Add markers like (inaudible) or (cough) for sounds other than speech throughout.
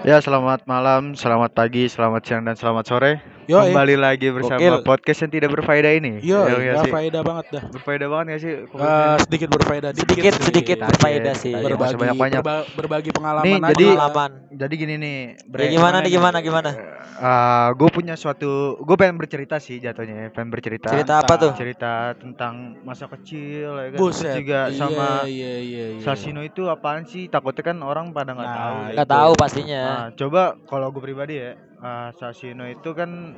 Ya, selamat malam, selamat pagi, selamat siang, dan selamat sore. Yo, Kembali lagi bersama Gokil. podcast yang tidak berfaedah ini. Yo, Ya, ya, nggak sih? faedah banget dah. Berfaedah banget gak sih? Eh, sedikit berfaedah Sedikit sedikit Aja, berfaedah sih. berbagi banyak-banyak. berba- berbagi pengalaman Nih, aja. jadi Pengalaman. jadi gini nih, Ya, gimana nih gimana gimana? gue punya suatu, gue pengen bercerita sih jatuhnya, ya, pengen bercerita. Cerita apa tuh? Cerita tentang masa kecil, ya kan? Terus Buset. juga Iya, sama iya, iya, iya. Sasino itu apaan sih? Takutnya kan orang pada nggak Nah, tahu. Gak itu. tahu pastinya. Nah, coba kalau gue pribadi ya, uh, Sashino itu kan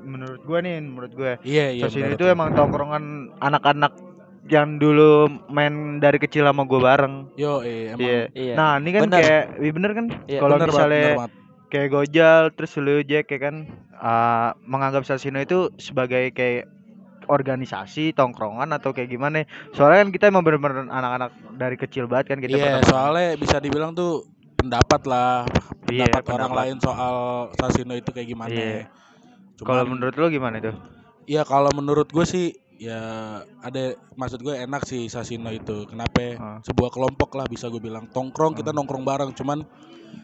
menurut gue nih, menurut gue Iya, iya. Sashino benar itu emang tongkrongan anak-anak yang dulu main dari kecil sama gue bareng. Yo, eh, emang Iya. Iya. Nah, ini kan Bener. kayak, iya bener kan? Iya, kalau misalnya bener banget. kayak Gojal terus lu Jack ya kan uh, menganggap Sashino itu sebagai kayak organisasi tongkrongan atau kayak gimana soalnya kan kita emang bener-bener anak-anak dari kecil banget kan kita Iya, pertemanan. soalnya bisa dibilang tuh pendapat lah, Iya, pendapat orang pendapat. lain soal Sasino itu kayak gimana. Iya. Cuman, kalau menurut lu gimana itu ya kalau menurut gue sih ya ada maksud gue enak sih Sasino itu. Kenapa? Ah. Sebuah kelompok lah bisa gue bilang. Tongkrong kita Ah. nongkrong bareng, cuman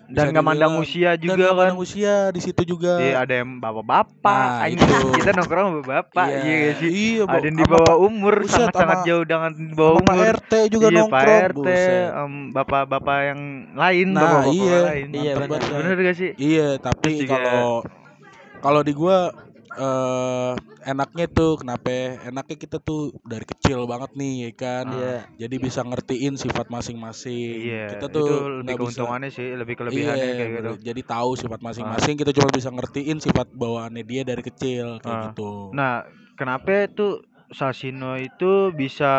dan nggak mandang usia dan juga nggak kan mandang usia di situ juga. Iya ada yang bapak-bapak, Nah, itu. (laughs) kita nongkrong sama bapak, iya, Iya, gak sih? Iya, ada yang di bawah umur, buset, sangat-sangat sama- jauh dengan di bawah umur. RT juga iya, nongkrong. Pak RT, em, bapak-bapak yang lain, Nah, bapak-bapak iya. lain. Iya, benar. gak sih? Iya, tapi kalau kalau di gua eh enaknya tuh kenapa? Enaknya kita tuh dari kecil banget nih ya kan. Ah. Iya. Jadi bisa ngertiin sifat masing-masing. Iya, kita tuh itu lebih nggak bisa- keuntungannya sih, lebih kelebihannya Iya, kayak gitu. Jadi tahu sifat masing-masing. Kita cuma bisa ngertiin sifat bawaannya dia dari kecil kayak Ah. gitu. Nah, kenapa tuh Sashino itu bisa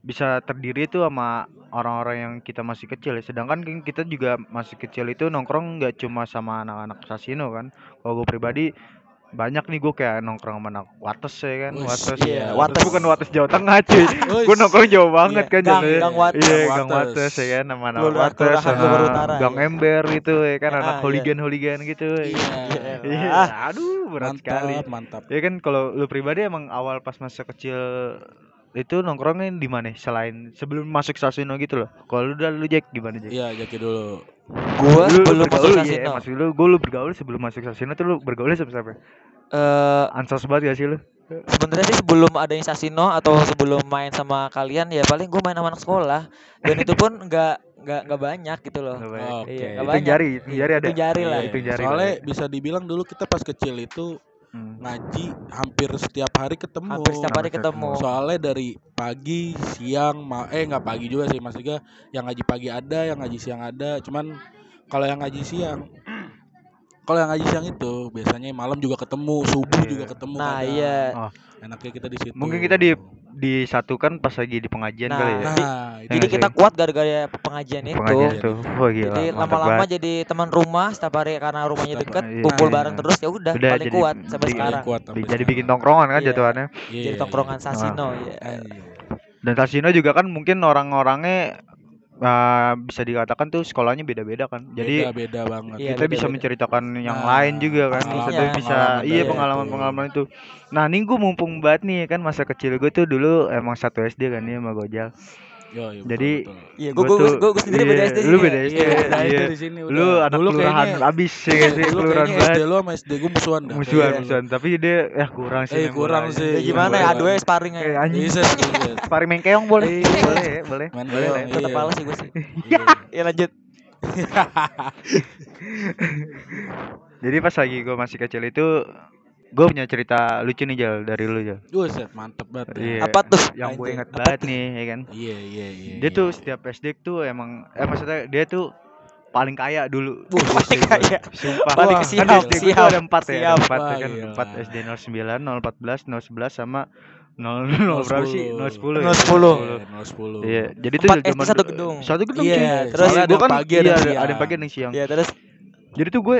bisa terdiri tuh sama orang-orang yang kita masih kecil ya. Sedangkan kan kita juga masih kecil itu nongkrong nggak cuma sama anak-anak Sashino kan. Kalau gue pribadi banyak nih gue kayak nongkrong sama anak Wates ya kan. Wih, Wates. iya, Wates Wates. bukan Wates Jawa Tengah cuy. (laughs) Gue nongkrong jauh banget Iya, kan Gang- jatuhnya. Gang Wates. Iya, Gang Gang Wates. Ya kan sama anak Kelurahan- Wates sama Gang ya. Ember gitu ya kan Ah, anak iya. hooligan-hooligan gitu. ya. Iya. Iya, (laughs) Ah. aduh berat sekali. Mantap, mantap. Ya kan kalau lu pribadi emang awal pas masa kecil itu nongkrongnya di mana selain sebelum masuk Sasino gitu loh. Kalau lu udah lu Jack gimana Jack? Iya, Jaki dulu. Gua Lu- lu sebelum masuk kasino. Iya, maksud lu gue lu bergaul sebelum masuk Sasino tuh lu bergaul sama siapa? Eh Ansos banget gak sih lu? sebenarnya sih sebelum adanya Sasino atau sebelum main sama kalian ya paling gue main sama anak sekolah dan itu pun nggak nggak nggak banyak gitu loh. Nggak banyak. Oke. Iya, nggak Hitung banyak. jari, hitung jari ada. Hitung jari lah. Iya, hitung jari. Soalnya lah. bisa dibilang dulu kita pas kecil itu Hmm. ngaji hampir setiap hari ketemu. Hampir setiap hari ketemu. Soalnya dari pagi, siang, ma eh nggak pagi juga sih maksudnya yang ngaji pagi ada, yang ngaji siang ada. Cuman kalau yang ngaji siang kalau yang ngaji siang itu biasanya malam juga ketemu, subuh Iya. juga ketemu Nah, kadang. iya. Oh. Enaknya kita di situ. Mungkin kita di disatukan pas lagi di pengajian Nah, kali ya. Nah, Jadi- itu Jadi kita kuat gara-gara pengajian itu. pengajian itu. Wah gila. Jadi lama-lama jadi teman rumah setiap hari karena rumahnya Setiap dekat, hari. kumpul Iya. bareng terus ya udah paling jadi kuat sampai sekarang. kuat sampai jadi sekarang. bikin tongkrongan kan Iya. jatuhannya. Iya, Jadi iya, tongkrongan iya. Sasino ya. Iya. Dan Sasino juga kan mungkin orang-orangnya uh, bisa dikatakan tuh sekolahnya beda-beda kan. Jadi beda-beda banget. Iya, kita bisa menceritakan yang Nah, lain juga kan. Maksudnya bisa Pengalaman iya pengalaman-pengalaman itu. Nah, nih gue mumpung banget nih kan masa kecil gue tuh dulu emang satu SD kan ya sama Gojal. Yo, iya, betul, Jadi- betul. Iya, Gua gue gue tuh- gue sendiri beda iya, SD sih. lu ya. beda SD, Iya, iya. di sini Lu udah. anak Dulu kelurahan kayaknya- abis ya sih, Dulu kelurahan kayaknya SD banget. lu sama SD gue musuhan dah. Musuhan, Iya. musuhan. Tapi dia eh kurang sih. Eh, kurang sih. Ya gimana Iya, ya, iya. aduh ya sparring aja. anjing. Pari main keong boleh. Iya. boleh, boleh. Main boleh. Iya. males sih gue sih. Iya. (laughs) Ya lanjut. (laughs) Jadi pas lagi gue masih kecil itu gue punya cerita lucu nih Jal dari lu Jal. Buset, mantep banget. Iya. ya. Apa tuh? Yang gue inget Apa banget tuh? nih ya kan. Iya, iya, iya. Dia iya. tuh setiap SD tuh emang eh maksudnya dia tuh paling kaya dulu. Di paling kaya. Sumpah. Paling kesiap, kan SD gue tuh siap, ada 4 ya, ada siap. 4 ya Wah, kan. gila. 4 SD 09, 014, 011 sama 0 0 (laughs) berapa sih? 010. ya? 010. Iya, 010. Iya, jadi tuh Empat zaman satu du- gedung. Satu gedung Iya, terus gua kan pagi, ada iya, ada, ada pagi ada siang. Ya terus Jadi tuh gue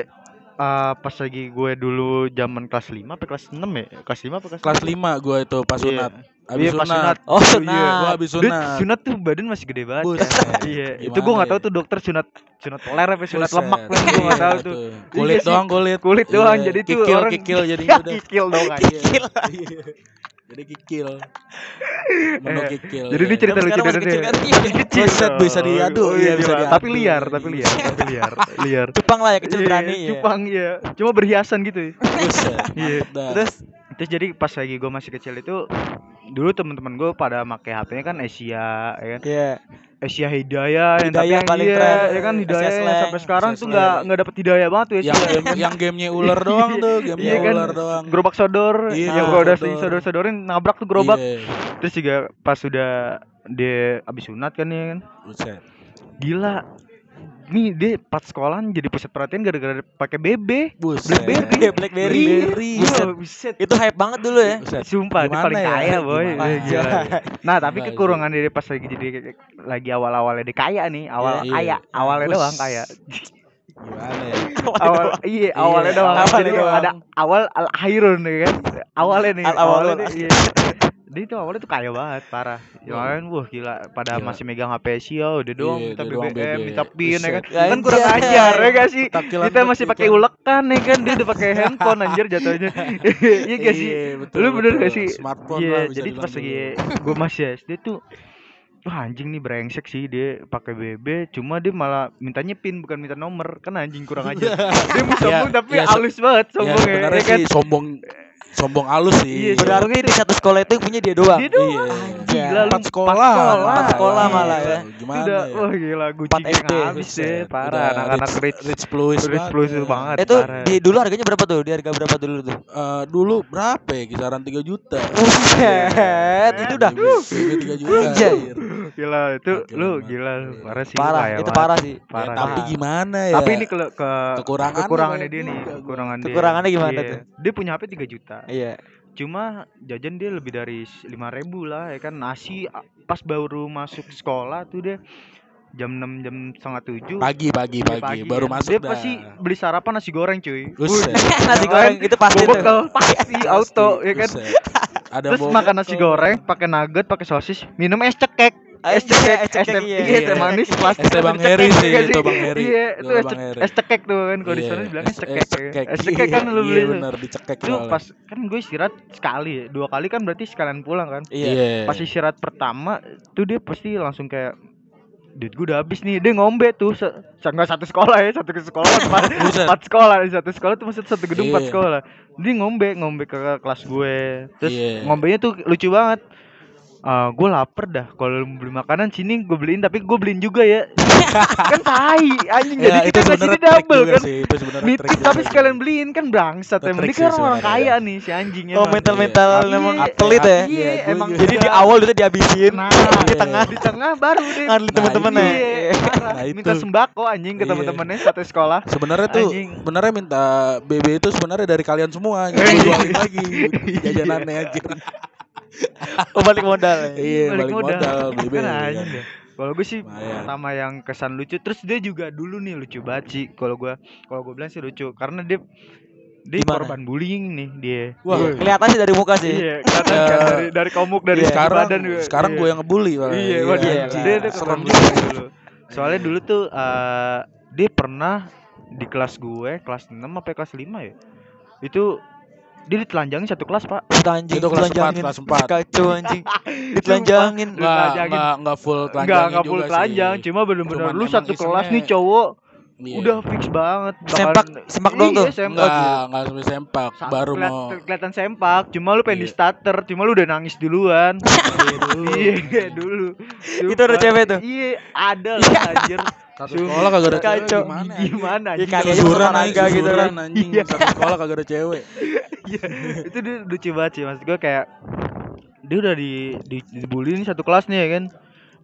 uh, pas lagi gue dulu zaman kelas 5 apa kelas 6 ya? Kelas 5 apa kelas Kelas 6? 5 gua itu pas Iya. sunat. Habis pas sunat. sunat. Oh, sunat. Gua habis Dude, sunat. sunat tuh badan masih gede banget. (laughs) Iya, itu gue Gimana nggak tahu ya? tuh dokter sunat sunat peler apa sunat Buset. lemak kan gue nggak tahu Iya, tuh. Kulit Iya sih. doang kulit. Kulit doang Iya, jadi tuh kikil, orang kikil jadi (laughs) ya, udah. kikil dong (laughs) anjing. Iya. Iya. Jadi kikil. (laughs) Menu kikil. Jadi iya. ini cerita Tapi lucu dari kecil dia. kan? Iya. Bisa diadu, Oh, iya, bisa gila. Tapi diadu. liar, tapi liar, (laughs) tapi liar, liar. Cupang lah ya kecil Iya, berani ya. Cupang iya. Cuma berhiasan gitu. Iya. dah. Terus Terus jadi pas lagi gue masih kecil itu dulu teman-teman gue pada make HP-nya kan Asia, ya kan? Iya. Asia Hidayah, yang tapi Hidayah yang paling iya, tren, ya kan Asia Hidayah yang sampai sekarang Asia tuh nggak nggak dapet Hidayah banget tuh yang Asia. game yang gamenya ular (laughs) doang tuh, gamenya Iya kan? ular doang. gerobak sodor Iya, yang gua udah sodor. sodor-sodorin nabrak tuh gerobak Iya, terus juga pas sudah dia abis sunat kan ya kan buset. gila nih dia pas sekolahan jadi pusat perhatian gara-gara pakai BB Buset. Blackberry. Iya, Blackberry. Blackberry. Buset. Buset. Itu hype banget dulu ya. Buset. Sumpah dia Gimana paling ya? kaya boy gila. Nah tapi kekurangan dia pas lagi jadi lagi awal-awalnya dia kaya nih awal Iya. kaya awalnya Us. doang kaya Gimana ya? (laughs) awal iya awalnya Iya, doang awalnya doang. ada awal al hairun ya kan awalnya nih Al- awalnya awalnya iya. Dia itu awalnya tuh kaya banget parah. Yang Wah. lain wah gila pada Gila. masih megang HP Asia udah doang Iya, minta dia BBM BB. minta pin ya kan. Kan kurang ajar ya gak sih? Takilan kita masih pakai ulekan ya kan. Dia udah pakai handphone anjir jatuhnya. (laughs) Iya gak sih? Iya, betul, lu bener betul. gak sih? Smartphone iya lah bisa jadi pas lagi dulu. gue masih SD tuh Wah anjing nih brengsek sih. Dia pakai BB cuma dia malah mintanya pin bukan minta nomor. Kan anjing kurang aja (laughs) dia mau sombong tapi ya, se- halus banget Ya sombongnya sebenarnya ya kan? sih sombong sombong halus sih. Iya, Berarti di satu sekolah itu yang punya dia doang. dia doang Iya. gila lu Empat sekolah. sekolah. Empat sekolah Iya. malah ya. Gimana udah ya? wah gila Gucci Empat SD. habis deh parah udah anak-anak rich rich plus rich plus banget Itu parah. di dulu harganya berapa tuh? Di harga berapa dulu tuh? Eh, dulu berapa ya? Kisaran 3 juta. Buset, itu udah BB 3 juta. Anjir. gila itu lu banget. gila Iya. parah sih parah, itu banget. parah sih. Ya, parah tapi Parah. gimana ya? tapi ini ke, ke Kekurangannya dia nih kekurangan dia Kekurangannya gimana Iya. tuh? dia punya HP 3 juta Iya. cuma jajan dia lebih dari lima ribu lah ya kan nasi pas baru masuk sekolah tuh dia jam 6 jam setengah tujuh pagi pagi Iya, pagi, baru kan. masuk dia dah. pasti beli sarapan nasi goreng cuy Buset. Nasi goreng itu pasti bobok tuh. pasti auto ya kan Buset. Ada terus makan nasi goreng pakai nugget pakai sosis minum es cekek es cekek es cekek, iya. iya teh Iya. manis plastik Es Bang Heri sih, iya itu Bang Heri. iya Itu es, cekek tuh kan kalau di Iya, sana bilangnya es- cekek es cekek. kan lu Iya, beli tuh. bener dicekek itu pas kan gue istirahat sekali dua kali kan berarti sekalian pulang kan Iya. pas istirahat pertama tuh dia pasti langsung kayak duit gue udah habis nih dia ngombe tuh se nggak satu sekolah ya satu ke sekolah (laughs) empat, empat sekolah satu sekolah tuh maksud satu gedung empat Iya. sekolah dia ngombe ngombe ke kelas gue terus Iya. ngombenya tuh lucu banget Ah, gue lapar dah kalau beli makanan sini gue beliin tapi gue beliin juga ya (laughs) kan tai anjing jadi Ya, kita ngasih sebenarnya dia trik double kan sih, itu tapi sekalian beliin kan bangsat emang trik dia kan orang sebenarnya, kaya nih si anjing Oh emang. mental-mental Iya. memang Iya. pelit ya. Iya, Iya, emang Jadi di awal itu dihabisin. Nah, (laughs) di tengah di tengah baru (laughs) deh. ngandelin temen-temennya. Iya, parah. Nah, minta sembako anjing ke teman-temannya satu sekolah. Sebenarnya tuh Anjing. sebenarnya minta BB itu sebenarnya dari kalian semua lagi jajanannya anjir. Oh balik modal. ya. Iya, balik modal beli anjing deh. Kalau gue sih Lumayan. pertama yang kesan lucu terus dia juga dulu nih lucu banget sih kalau gue kalau gue bilang sih lucu karena dia dia Gimana? korban bullying nih dia. Wah, Wih. Kelihatan sih dari muka sih. Iya, kelihatan kan Ya. dari dari komuk dari Iya. segi sekarang badan juga. sekarang Iya. gue yang ngebully. Iya, waduh, iya, dia, iya. dia serem serem dulu. Soalnya dulu tuh eh dia pernah di kelas gue, kelas 6 apa kelas 5 ya? Itu dia ditelanjangin satu kelas, Pak. Itu anjing Itu kelas empat, telanjangin. kelas empat. Kacau anjing. (laughs) Ditelanjangin. Enggak, telanjangin. enggak, enggak full Enggak, telanjangin enggak full telanjang, sih. cuma bener-bener lu satu kelas nih cowok Iya. udah fix banget. bakalan- Sempak, sempak dong tuh. Iya, sempak. enggak, enggak sampai sempak, Sa- baru keliat- mau kelihatan sempak, cuma lu pengen di Iya. starter, cuma lu udah nangis duluan. (laughs) Iya, dulu. Dulu. (laughs) Itu ada cewek tuh? Iya, ada lah anjir. Satu sekolah kagak ada cewek gimana? Gimana Iya, anjing? kali aja anjing, gitu kan. anjing. Iya. Satu sekolah kagak ada cewek. Iya, itu dia lucu banget sih maksud gue kayak dia udah di, di dibully nih satu kelas nih ya kan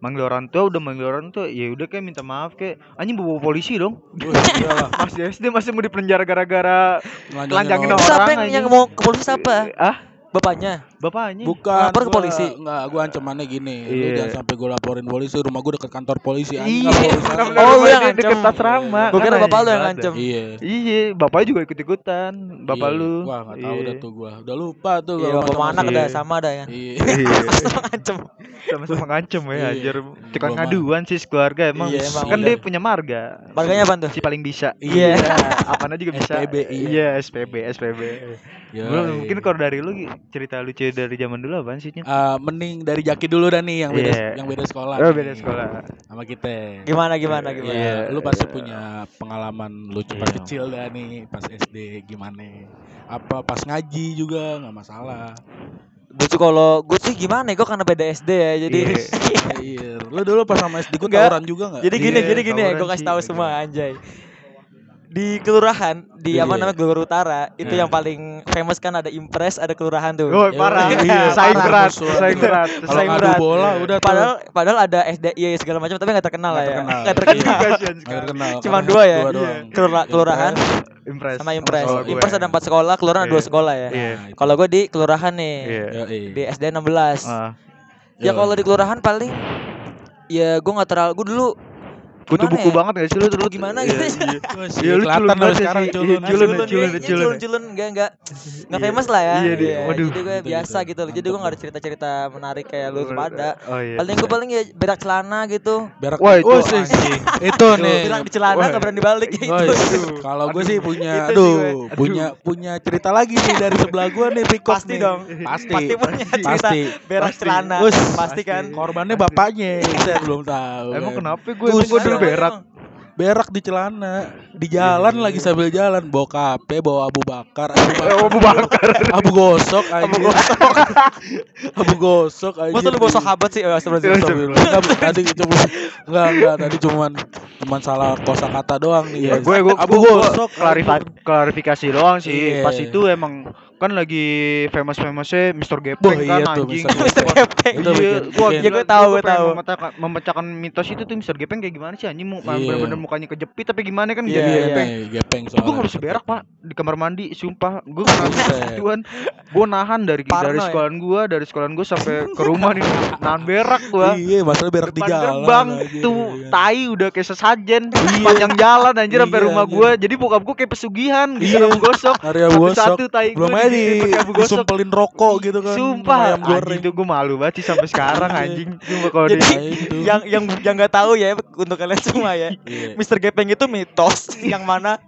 manggil orang tua udah manggil orang tua ya udah kayak minta maaf kayak anjing bawa polisi dong Wih, iyalah. (laughs) masih SD masih mau dipenjara gara-gara Telanjangin orang. Terus orang apa yang, yang mau ke polisi siapa? ah Bapaknya. Bapaknya Bukan. Lapor ke polisi? Enggak, gua ancamannya gini. Lu Iya. jangan sampai gua laporin polisi, rumah gua deket kantor polisi. Iya, nggak Oh, lu yang deket asrama Gua kan kira bapak lu yang ngancem. dah. Iya. iya bapaknya juga ikut ikutan bapak Iya. lu Wah, enggak tahu Iya. dah tuh gua. Udah lupa tuh Iya, kalau bapak anak Iya. udah sama dah ya. Iya. (laughs) Iya. Ngancem. sama-sama ngancem ya Iya. anjir mah- ngaduan sih keluarga emang Iya, kan iya. dia punya marga Marganya apa tuh? si paling bisa Iya. apa juga bisa SPB, iya. iya SPB SPB Ya, iya. mungkin kalau dari lu cerita lucu dari zaman dulu apaan sih? Eh, mending dari Jaki dulu dah nih yang beda Iya. yang beda sekolah. Oh, beda sekolah. sama kita. Gimana gimana gimana? Iya, lu pasti punya pengalaman lucu pas Iya. kecil dah nih, pas SD gimana? Apa pas ngaji juga nggak masalah. Gue tuh kalau gue sih gimana ya? Gue karena beda SD ya. Jadi (laughs) Iya, lu dulu pas sama SD gua Enggak. tawuran juga nggak? jadi gini Iya, jadi gini ya. Gue kasih sih, tahu semua anjay. Di kelurahan di apa Iya. namanya Gelora Utara itu Nah. yang paling famous kan ada Impres ada kelurahan tuh. Oh, parah. iya, Saing parah, berat, saing berat. Kalau Saing berat. bola udah tuh. Padahal padahal ada SDI segala macam tapi nggak terkenal lah ya. terkenal. Nggak terkenal. Kasihan Nggak sekarang. terkenal. Cuma dua ya? Kelurahan Impres. sama Impres. sekolah gue. Impres ada empat sekolah, kelurahan ada dua Iya. sekolah ya. Iya. Kalau gue di kelurahan nih. Iya. Di SD 16. Ah. Ya kalau di kelurahan paling ya gue nggak terlalu gue dulu Kutu gimana buku ya? banget gak sih lu buku gimana Iya, gitu. iya. (laughs) Iya, lu culun banget sekarang culun. Iya, culun, culun, culun, culun, culun. culun, culun, enggak enggak enggak Iya. famous lah ya. Iya, dia. Iya, Waduh. Jadi gue Gitu, biasa gitu. gitu loh. Jadi gue nggak ada cerita-cerita menarik kayak lu pada. Oh. Paling gue paling ya berak celana gitu. Berak. Wah, itu anjing. (laughs) itu nih. Berak di celana nggak berani balik ya Wah, itu. itu. Kalau gue sih punya, Itu sih aduh, punya punya cerita lagi nih dari sebelah gue nih Pikok Pasti dong. Pasti. Pasti punya cerita Pasti. berak Pasti. celana. Pasti kan. Korbannya bapaknya, saya belum tahu. Emang kan. kenapa gue gue dulu Emang, berak? emang. Berak di celana, di jalan lagi sambil jalan, bawa kape, bawa Abu Bakar, Abu (laughs) Abu Bakar. Abu gosok, Abu gosok, (laughs) Abu gosok, aja. Masa lu bawa sahabat sih? Astagfirullah. Enggak, tadi cuma enggak enggak tadi cuman cuman salah kosakata doang nih. Iya, gue gue Abu gosok, klarifikasi doang sih. Iya. Pas itu emang kan lagi famous famousnya Mr. Wah, Gepeng kan iya tuh, anjing. Mr. Gepeng. Itu Iya, bikin- gua Ya, gila, gue tahu, gua tahu. memecahkan, mitos itu tuh Mr. Gepeng kayak gimana sih anjing mau Iya. bener-bener mukanya kejepit tapi gimana kan Iya, jadi iya. gepeng. gepeng soalnya. gak bisa berak pak di kamar mandi, sumpah Buset. gituan. Gue nahan dari Parno dari ya? sekolahan gue, dari sekolahan gue sampai ke rumah nih nahan berak gue. Iya, masalah berak di jalan. tuh iya. tai udah kayak sesajen panjang jalan anjir sampai Iya, rumah gue. Jadi bokap gue kayak pesugihan gitu Iya. Gosok. Satu tai gua di Abu gosok. disumpelin rokok gitu kan. Sumpah ayam goreng. anjing tuh gue malu banget sih sampai sekarang Iya. anjing. Cuma kalau Jadi di itu. yang yang yang nggak tahu ya untuk kalian semua ya. Iya. Mr. Gepeng itu mitos yang mana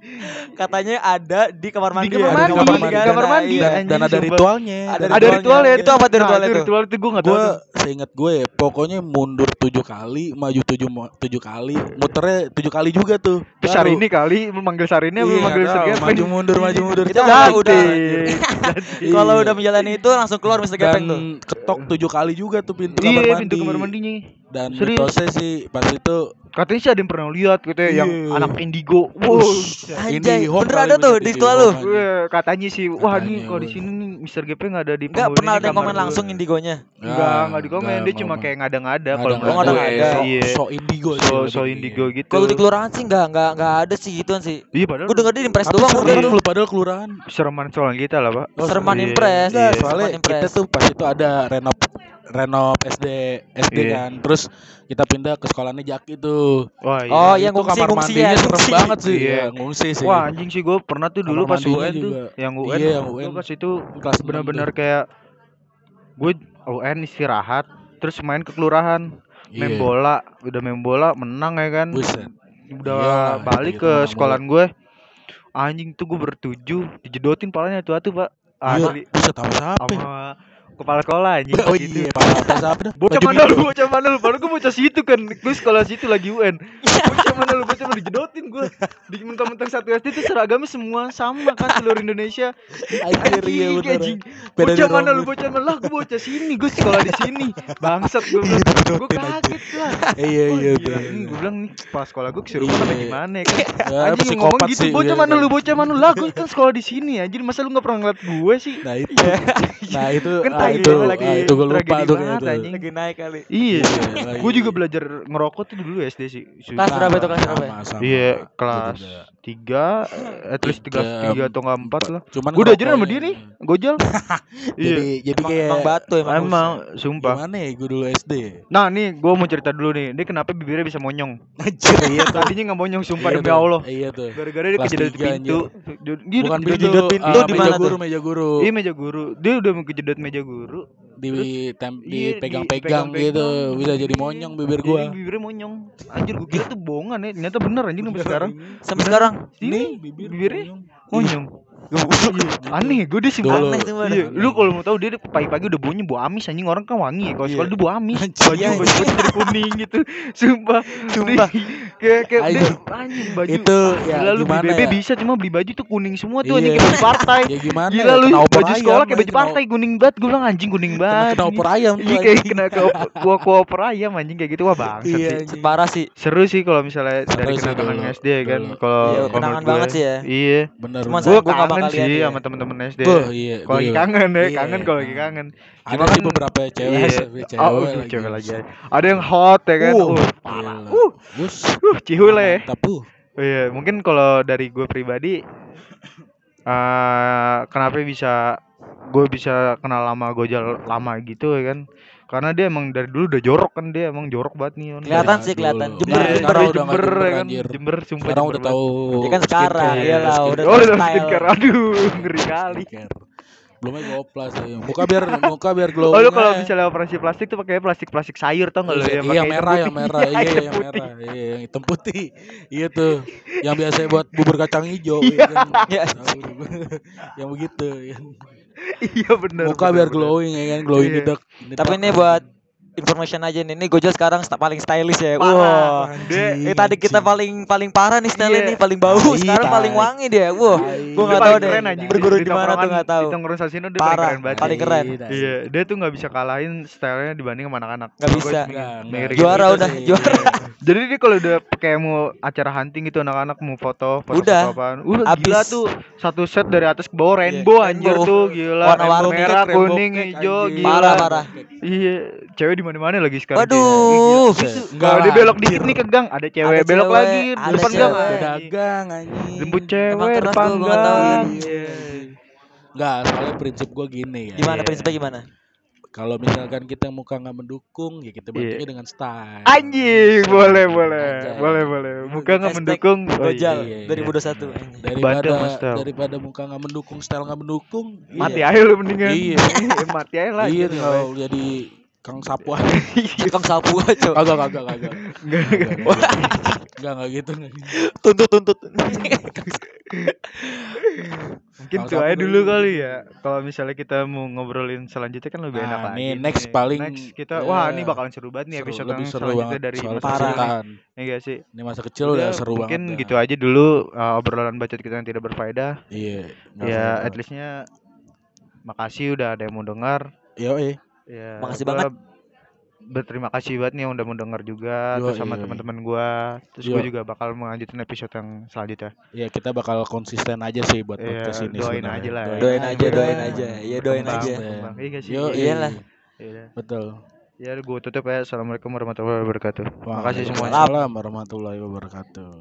katanya ada di kamar mandi. kamar ya, mandi, kamar di mandi, kamar mandi. Iya. Dan, dan ada ritualnya. Ada Dan- ada ritualnya. Itu apa Nah, ritualnya itu? Ritual itu gue nggak tahu. Seingat gue ya, pokoknya mundur tujuh kali maju tujuh tujuh kali muternya tujuh kali juga tuh Itu. Syahrini kali memanggil Syahrini apa Iya, memanggil. Gepeng. maju mundur maju mundur Itu udah- udah. (laughs) Kalau Iya. udah menjalani itu langsung keluar dan Gepeng tuh. ketok tujuh kali juga tuh pintu kamar Iya mandi pintu kamar mandinya. dan Serius. mitosnya sih pas itu Katanya sih ada yang pernah lihat gitu ya yang Iya. anak indigo. Wow. IndiHome bener ada tuh di sekolah lu? katanya sih, wah Katanya, nih kalau di sini nih Mr. Gepeng nggak ada di Enggak penghuni pernah ada komen langsung indigonya. Enggak, enggak di komen, dia enggak, cuma enggak. kayak ngada-ngada Ada, kalau ada, menurut ada, gue. Iya. so indigo sih So so indigo gitu. Kalau di kelurahan sih enggak enggak enggak ada sih gituan sih. Iya padahal Gue denger dia di impres Tapi doang sereman lu padahal kelurahan sereman soal kita lah, Pak. Serman iya. impres. Iya. Enggak, soalnya kita impres. tuh pas itu ada renov renov SD SD Iya. kan. Terus kita pindah ke sekolahnya Jaki tuh. Wah, iya. Oh, yang itu ngungsi- kamar ngungsi mandinya ya, serem ngungsi. banget sih. Iya. Iya, ngungsi sih. Wah anjing sih gue pernah tuh dulu Kamar pas UN tuh juga. Yang UN Iya, yang UN. pas itu Kelas tuh. kayak Gue UN istirahat Terus main ke kelurahan Main Iya. bola Udah main bola menang ya kan Buset. Udah Iyalah, balik gitu-gitu ke sekolahan gue Anjing tuh gue bertujuh Dijedotin palanya tuh-tuh pak Iya, Asli buset sama siapa? Sama kepala sekolah anjing Oh pas itu. iya, Pak Pak siapa dah? Bocah mana bocah mana lu? Baru gue bocah situ kan, gue sekolah situ lagi UN. Bocah mana lu, bocah mana dijedotin gue. Di mentang-mentang satu SD itu seragamnya semua sama kan seluruh Indonesia. (laughs) Anjir iya bener. Bocah mana lu, bocah mana lah, gue bocah sini, gue sekolah di sini. Bangsat gue gue kaget lah. Iya iya gue bilang nih, pas sekolah gue kesurupan apa Iya. gimana ya kan. Anjing ngomong gitu, bocah iya, mana lu, bocah mana lu? Lah, gue kan sekolah di sini anjir, masa lu gak pernah ngeliat gue sih? Nah itu, (laughs) nah itu, Kan ah, tai itu, lagi, ah, itu gue lupa tuh. Lagi naik kali. Iya, Iya, gue juga iya. belajar ngerokok tuh dulu SD sih. Kelas berapa kelas berapa? Sama. Iya, kelas. Tiga, at least tiga, Tiga, atau nggak empat lah. Cuman Gue udah sama dia nih, gojol. iya, Jadi jadi Emang, kayak emang batu emang. emang sumpah. gimana ya gue dulu SD. Nah nih, gue mau cerita dulu nih. Dia kenapa bibirnya bisa monyong? Anjir iya. Tadinya nggak monyong, sumpah Iya demi tuh, Allah. Iya tuh. Gara-gara dia kejedot pintu. Dia dia Bukan kejedot pintu ah, di meja mana guru, tuh? meja guru. Iya meja guru. Dia udah mau kejedot meja guru. di tem, Iya, dipegang-pegang dipegang-pegang. gitu bisa jadi monyong bibir Jadi gua. bibirnya monyong. Anjir, gue kira tuh bohongan ya. Ternyata bener anjing sampai sekarang. Sampai sekarang. Ini bibir bibirnya monyong. Aneh, gue dia sih Dulu. Aneh tuh. Iya, lu kalau mau tahu dia pagi-pagi udah baunya bau amis anjing orang kan wangi. Kalau Iya. sekolah dia bau amis. Baju baju jadi kuning gitu. Sumpah. Sumpah. Kayak kayak Anjing. baju. Itu ya Gila lu beli gimana BB ya? bisa cuma beli baju tuh kuning semua tuh anjing Iya. kayak baju partai. Ya gimana Gila ya? lu baju ayam, sekolah kayak baju kena partai kuning banget. Gue bilang anjing kuning banget. kena opor ayam tuh. Iya kayak kena ke kuah kuah opor ayam anjing kayak gitu wah bangsat Iya, sih. Parah sih. Seru sih kalau misalnya dari sih kenangan dulu, SD kan. Kalau Iya, kenangan banget sih ya. Iya. Bener. Gue gua kangen sih ya. sama temen-temen SD. Iya. Kalau lagi kangen deh, Iya. kangen kalau lagi kangen. Ada Cuma sih kan- beberapa cewek, Iya. cewek, Oh, lagi. cewek lagi. Ada yang hot ya kan. Uh, parah. Uh, Bus. Uh, cihule. Mantap, uh. Oh, iya, mungkin kalau dari gue pribadi eh kenapa bisa gue bisa kenal lama Gojal lama gitu ya kan karena dia emang dari dulu udah jorok kan dia emang jorok banget nih. Kelihatan sih, kelihatan. Jember, Nah, Jember, sekarang udah nggak Jember, Jember, ya kan anjir. Jember sumpah Sekarang Jember udah tahu. Ya kan sekarang, skincare, iyalah, udah. Oh, udah style. skincare. Aduh, ngeri kali. Belum aja oplas ya. Muka biar (laughs) muka biar glow. Oh, lu kalau misalnya operasi plastik tuh pakai plastik-plastik sayur tau enggak lu iya, yang iya, merah, yang merah, Iya, iya, yang putih. merah, (laughs) iya, yang hitam putih, iya tuh, yang biasa buat bubur kacang hijau, iya kan, (laughs) Iya. Yang begitu, ya. Iya benar. muka biar glowing ya kan, glowing Iya. Tapi ini buat information aja nih. Ini Gojol sekarang paling stylish ya. Wah. Dia- Eh tadi kita paling paling parah nih style Iya. ini, paling bau. Tai, Sekarang tai. paling wangi dia. Wah. Tai. Gua Dia nggak tahu deh. anjing. Berguru Di mana tuh nggak tahu. Di tongkrongan Sasino dia Parah, paling keren banget. paling keren. Iya, dia tuh nggak bisa kalahin stylenya dibanding sama anak-anak. Gua bisa. Juara Gitu udah, juara. Jadi dia kalau udah kayak mau acara hunting gitu anak-anak mau foto, foto Udah. apaan. Udah gila Abis. tuh satu set dari atas ke bawah rainbow Iya, anjir rainbow. tuh gila. Warna-warni Rainbow merah, Rainbow kuning, hijau, gila. Parah, parah. Iya, cewek di mana-mana lagi sekarang. Waduh. Enggak Kalau dia belok dikit nih ke gang, ada cewek Ada belok cewek, lagi di ada depan gang. anjing. Dagang anjing. Jemput cewek depan gang. ya. Iya. Enggak, soalnya prinsip gua gini ya. Gimana Iya. prinsipnya gimana? Kalau misalkan kita muka nggak mendukung, ya kita bantunya Iya. dengan style. Anjing, boleh boleh. Boleh boleh. Muka nggak mendukung. Oh, iya. Gojal iya, iya. 2021. anjing. Daripada style. daripada muka nggak mendukung, style nggak mendukung, Mati iya. aja lu mendingan. Iya. (laughs) Mati aja lah. Iya, gitu, tinggal jadi kang sapu aja. (laughs) Tukang sapu aja. Kagak, kagak, kagak. Enggak. Enggak, enggak gitu. nggak gitu. Tuntut tuntut. Mungkin Kang itu aja dulu kali ya. Kalau misalnya kita mau ngobrolin selanjutnya kan lebih Nah, enak lagi. nih, next paling- next kita ya, wah ini bakalan seru banget nih episode lebih yang seru selanjutnya banget dari Parah. kecil ini. percintaan. Ya enggak sih? Ini masa kecil Udah, udah seru mungkin banget. gitu aja dulu uh, obrolan bacot kita yang tidak berfaedah. Iya. Ya at leastnya makasih udah ada yang mau dengar. Yoi. Ya, Makasih gua banget. Berterima kasih banget nih yang udah mau denger juga Yoi, terus sama yoi. teman-teman gua. Terus gua Yo. juga bakal melanjutin episode yang selanjutnya. Ya kita bakal konsisten aja sih buat Iya, podcast ini doain sebenarnya. aja lah ya. Doain aja, doain aja. Iya, doain aja. Iya sih? Yo, Iyalah. Iya. Betul. Ya, gue tutup ya. Assalamualaikum warahmatullahi wabarakatuh. Makasih semuanya. Waalaikumsalam warahmatullahi wabarakatuh.